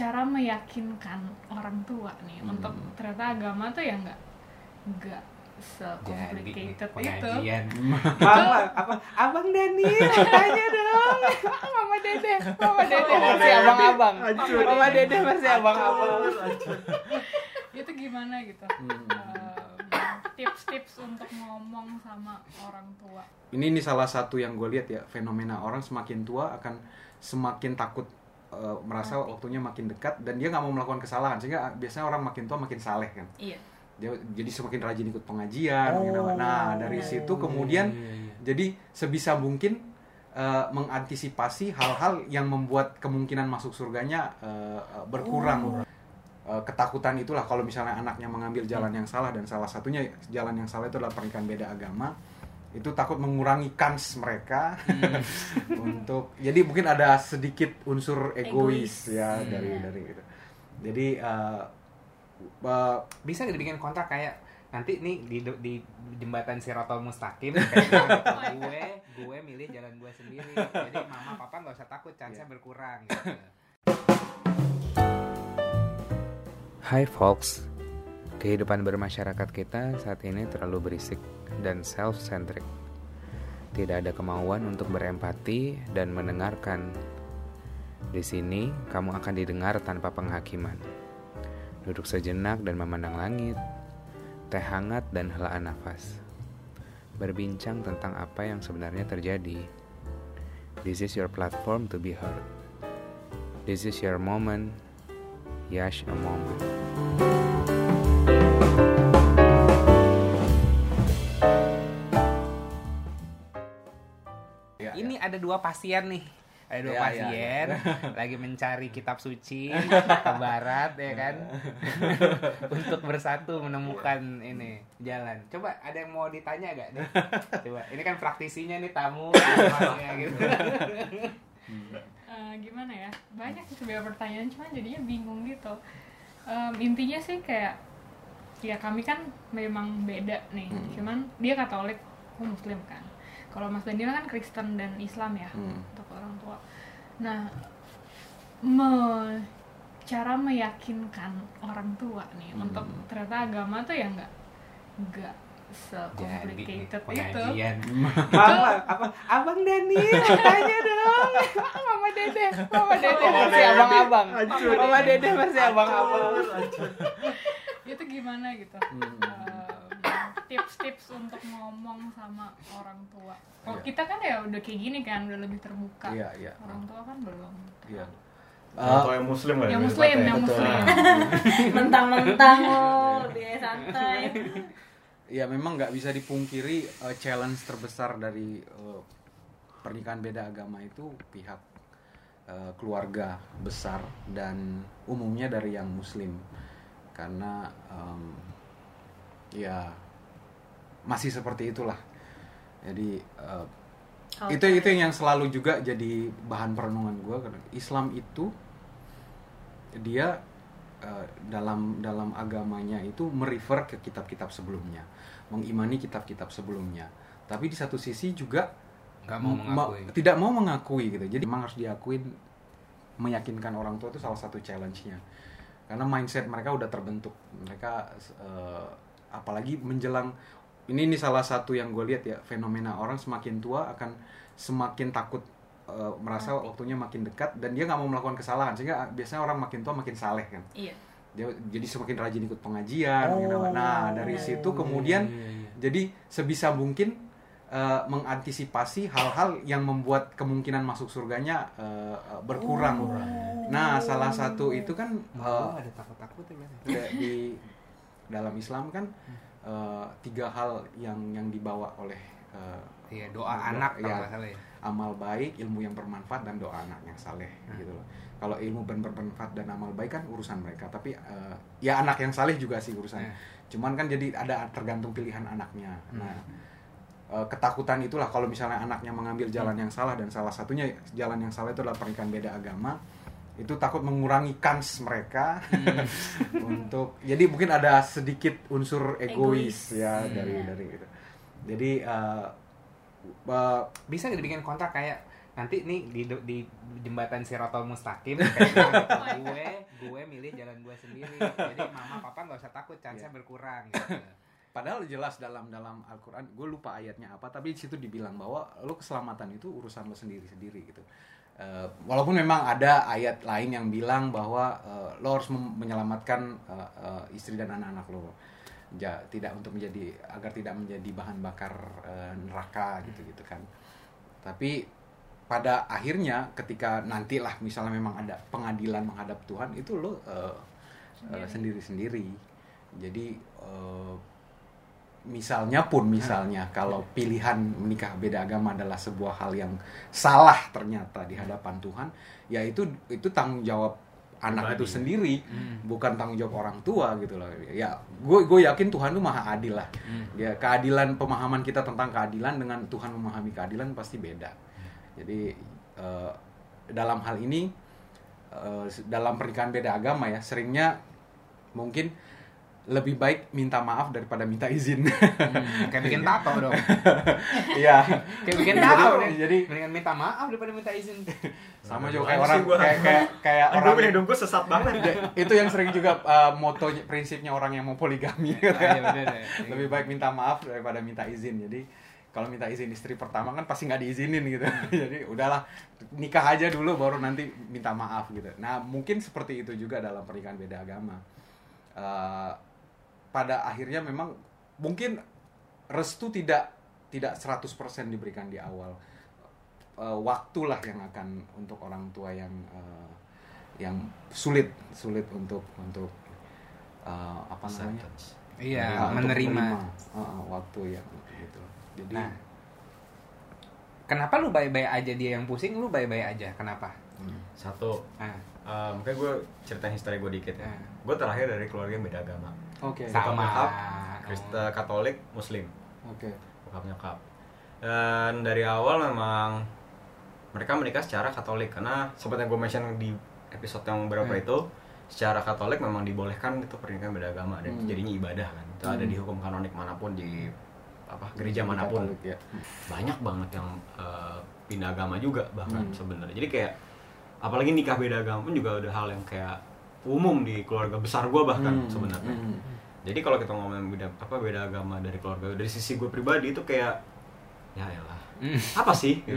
cara meyakinkan orang tua nih Hmm. untuk ternyata agama tuh ya nggak nggak se-complicated itu. Mama, apa? Abang Daniel, tanya dong. mama dede mama dede masih abang-abang. Mama Dede masih abang-abang. itu gimana gitu Hmm. Em, tips-tips untuk ngomong sama orang tua ini ini salah satu yang gue lihat ya fenomena orang semakin tua akan semakin takut eh, merasa waktunya makin dekat dan dia nggak mau melakukan kesalahan. Sehingga biasanya orang makin tua makin saleh kan? Iya. Dia jadi semakin rajin ikut pengajian Oh, gitu. nah dari iya. situ kemudian jadi sebisa mungkin eh, mengantisipasi hal-hal yang membuat kemungkinan masuk surganya eh, berkurang. Eh, ketakutan itulah kalau misalnya anaknya mengambil jalan yang salah dan salah satunya jalan yang salah itu adalah pernikahan beda agama itu takut mengurangi kans mereka untuk jadi mungkin ada sedikit unsur egois, Egois. ya Hmm. dari dari itu jadi eh, eh, Bisa nggak dibikin kontrak kayak nanti nih di, di jembatan Sirotol Mustaqim kayak gitu, gue gue milih jalan gue sendiri jadi mama papa nggak usah takut chance Iya. berkurang gitu. Hai folks, kehidupan bermasyarakat kita saat ini terlalu berisik dan self-centric. Tidak ada kemauan untuk berempati dan mendengarkan. Di sini, kamu akan didengar tanpa penghakiman. Duduk sejenak dan memandang langit, teh hangat dan helaan nafas. Berbincang tentang apa yang sebenarnya terjadi. This is your platform to be heard. This is your moment. Yash a moment. Ya, Ini ada dua pasien nih. Ada dua Ya, ya, pasien lagi mencari kitab suci ke barat ya kan. Untuk bersatu menemukan ini jalan. Coba ada yang mau ditanya gak nih? Coba. Ini kan praktisinya nih tamu ya, gitu. Eh, gimana ya banyak sih sebenarnya pertanyaan cuman jadinya bingung gitu Em, intinya sih kayak ya kami kan memang beda nih Hmm. cuman dia Katolik aku Muslim kan kalau Mas Daniel kan Kristen dan Islam ya Hmm. untuk orang tua nah me cara meyakinkan orang tua nih Hmm. untuk ternyata agama tuh ya nggak nggak se-complicated itu. Mama, apa? Abang Daniel, tanya dong. mama dede mama dede masih Dede. abang-abang. Mama Dede masih abang-abang. Itu gimana gitu Hmm. Em, tips-tips untuk ngomong sama orang tua kalau Iya. kita kan ya udah kayak gini kan udah lebih terbuka Iya, iya. orang tua kan belum Iya. Atau yang muslim lah yang muslim yang betul. muslim mentang-mentang oh lebih santai ya memang nggak bisa dipungkiri eh, challenge terbesar dari eh, pernikahan beda agama itu pihak eh, keluarga besar dan umumnya dari yang muslim karena em, ya masih seperti itulah. Jadi eh, itu itu yang selalu juga jadi bahan perenungan gue karena Islam itu dia eh, dalam dalam agamanya itu merefer ke kitab-kitab sebelumnya. Mengimani kitab-kitab sebelumnya. Tapi di satu sisi juga Gak mau ma- mengakui. tidak mau mengakui gitu. Jadi memang harus diakuin meyakinkan orang tua itu salah satu challenge-nya karena mindset mereka udah terbentuk. Mereka eh, apalagi menjelang ini ini salah satu yang gue lihat ya fenomena orang semakin tua akan semakin takut eh, merasa waktunya makin dekat dan dia nggak mau melakukan kesalahan. Sehingga biasanya orang makin tua makin saleh kan. Iya. Dia jadi semakin rajin ikut pengajian gitu. Oh, nah dari iya, situ kemudian jadi sebisa mungkin eh, mengantisipasi hal-hal yang membuat kemungkinan masuk surganya eh, berkurang. Nah, salah satu itu kan Oh, ada takut-takut ya, di dalam Islam kan eh, tiga hal yang yang dibawa oleh eh, Iya, doa Doa, anak kalau salah ya. amal baik, ilmu yang bermanfaat dan doa anak yang saleh gitu loh. Kalau ilmu ben- bermanfaat dan amal baik kan urusan mereka, tapi eh, ya anak yang saleh juga sih urusan. Iya. Cuman kan jadi ada tergantung pilihan anaknya. Nah, eh, ketakutan itulah kalau misalnya anaknya mengambil jalan yang salah dan salah satunya jalan yang salah itu adalah pernikahan beda agama itu takut mengurangi kans mereka untuk jadi mungkin ada sedikit unsur egois, Egois. ya Hmm. dari dari itu jadi eh, eh, Bisa dibikin kontrak kayak nanti nih di, di jembatan Sirotol Mustaqim kayak gitu, gue gue milih jalan gue sendiri jadi mama papa nggak usah takut chance Iya. berkurang gitu. Padahal jelas dalam dalam Al-Qur'an, gue lupa ayatnya apa, tapi di situ dibilang bahwa lo keselamatan itu urusan lo sendiri-sendiri gitu. Eh, walaupun memang ada ayat lain yang bilang bahwa eh, lo harus menyelamatkan eh, eh, istri dan anak-anak lo. Ja, tidak untuk menjadi agar tidak menjadi bahan bakar eh, neraka gitu-gitu kan. Tapi pada akhirnya ketika nantilah misalnya memang ada pengadilan menghadap Tuhan itu lo eh, eh, sendiri-sendiri. Jadi eh, misalnya pun misalnya kalau pilihan menikah beda agama adalah sebuah hal yang salah ternyata di hadapan Tuhan, ya itu itu tanggung jawab anak Pribadi. itu sendiri, Hmm. bukan tanggung jawab orang tua gitu loh. Ya, gue gue yakin Tuhan tuh maha adil lah. Hmm. Ya keadilan pemahaman kita tentang keadilan dengan Tuhan memahami keadilan pasti beda. Jadi eh, dalam hal ini eh, dalam pernikahan beda agama ya seringnya mungkin lebih baik minta maaf daripada minta izin. Hmm, kayak bikin tato dong Iya. kayak bikin Jadi- tato deh jadi- mendingan minta maaf daripada minta izin Sama juga kayak orang kayak kayak kayak orang punya gue sesat banget. itu yang sering juga uh, motonya prinsipnya orang yang mau poligami gitu Ah, ya. iya bener ya. lebih baik minta maaf daripada minta izin jadi kalau minta izin istri pertama kan pasti nggak diizinin gitu jadi udahlah nikah aja dulu baru nanti minta maaf gitu nah mungkin seperti itu juga dalam pernikahan beda agama Uh, pada akhirnya memang mungkin restu tidak tidak 100% diberikan di awal uh, waktulah yang akan untuk orang tua yang uh, yang sulit sulit untuk untuk uh, apa namanya iya Uh, untuk menerima Uh, uh, waktu yang gitu jadi Nah. kenapa lu baik-baik aja dia yang pusing lu baik-baik aja kenapa hmm. Satu, ah eh, makanya gue ceritain history gue dikit ya. Hmm. Gue terakhir dari keluarga yang beda agama. Oke Sama. Bokap, Oh. Kristen, Katolik, Muslim. oke bokap nyokap dan dari awal memang mereka menikah secara Katolik karena seperti yang gue mention di episode yang beberapa Hmm. itu secara Katolik memang dibolehkan itu pernikahan beda agama dan Hmm. jadinya ibadah kan itu ada Hmm. di hukum kanonik mana pun di apa gereja mana pun Katolik, ya. banyak banget yang eh, pindah agama juga bahkan Hmm. sebenarnya jadi kayak apalagi nikah beda agama pun juga udah hal yang kayak umum di keluarga besar gue bahkan Hmm, sebenarnya hmm. jadi kalau kita ngomongin beda apa beda agama dari keluarga dari sisi gue pribadi itu kayak ya elah Hmm. apa sih gitu.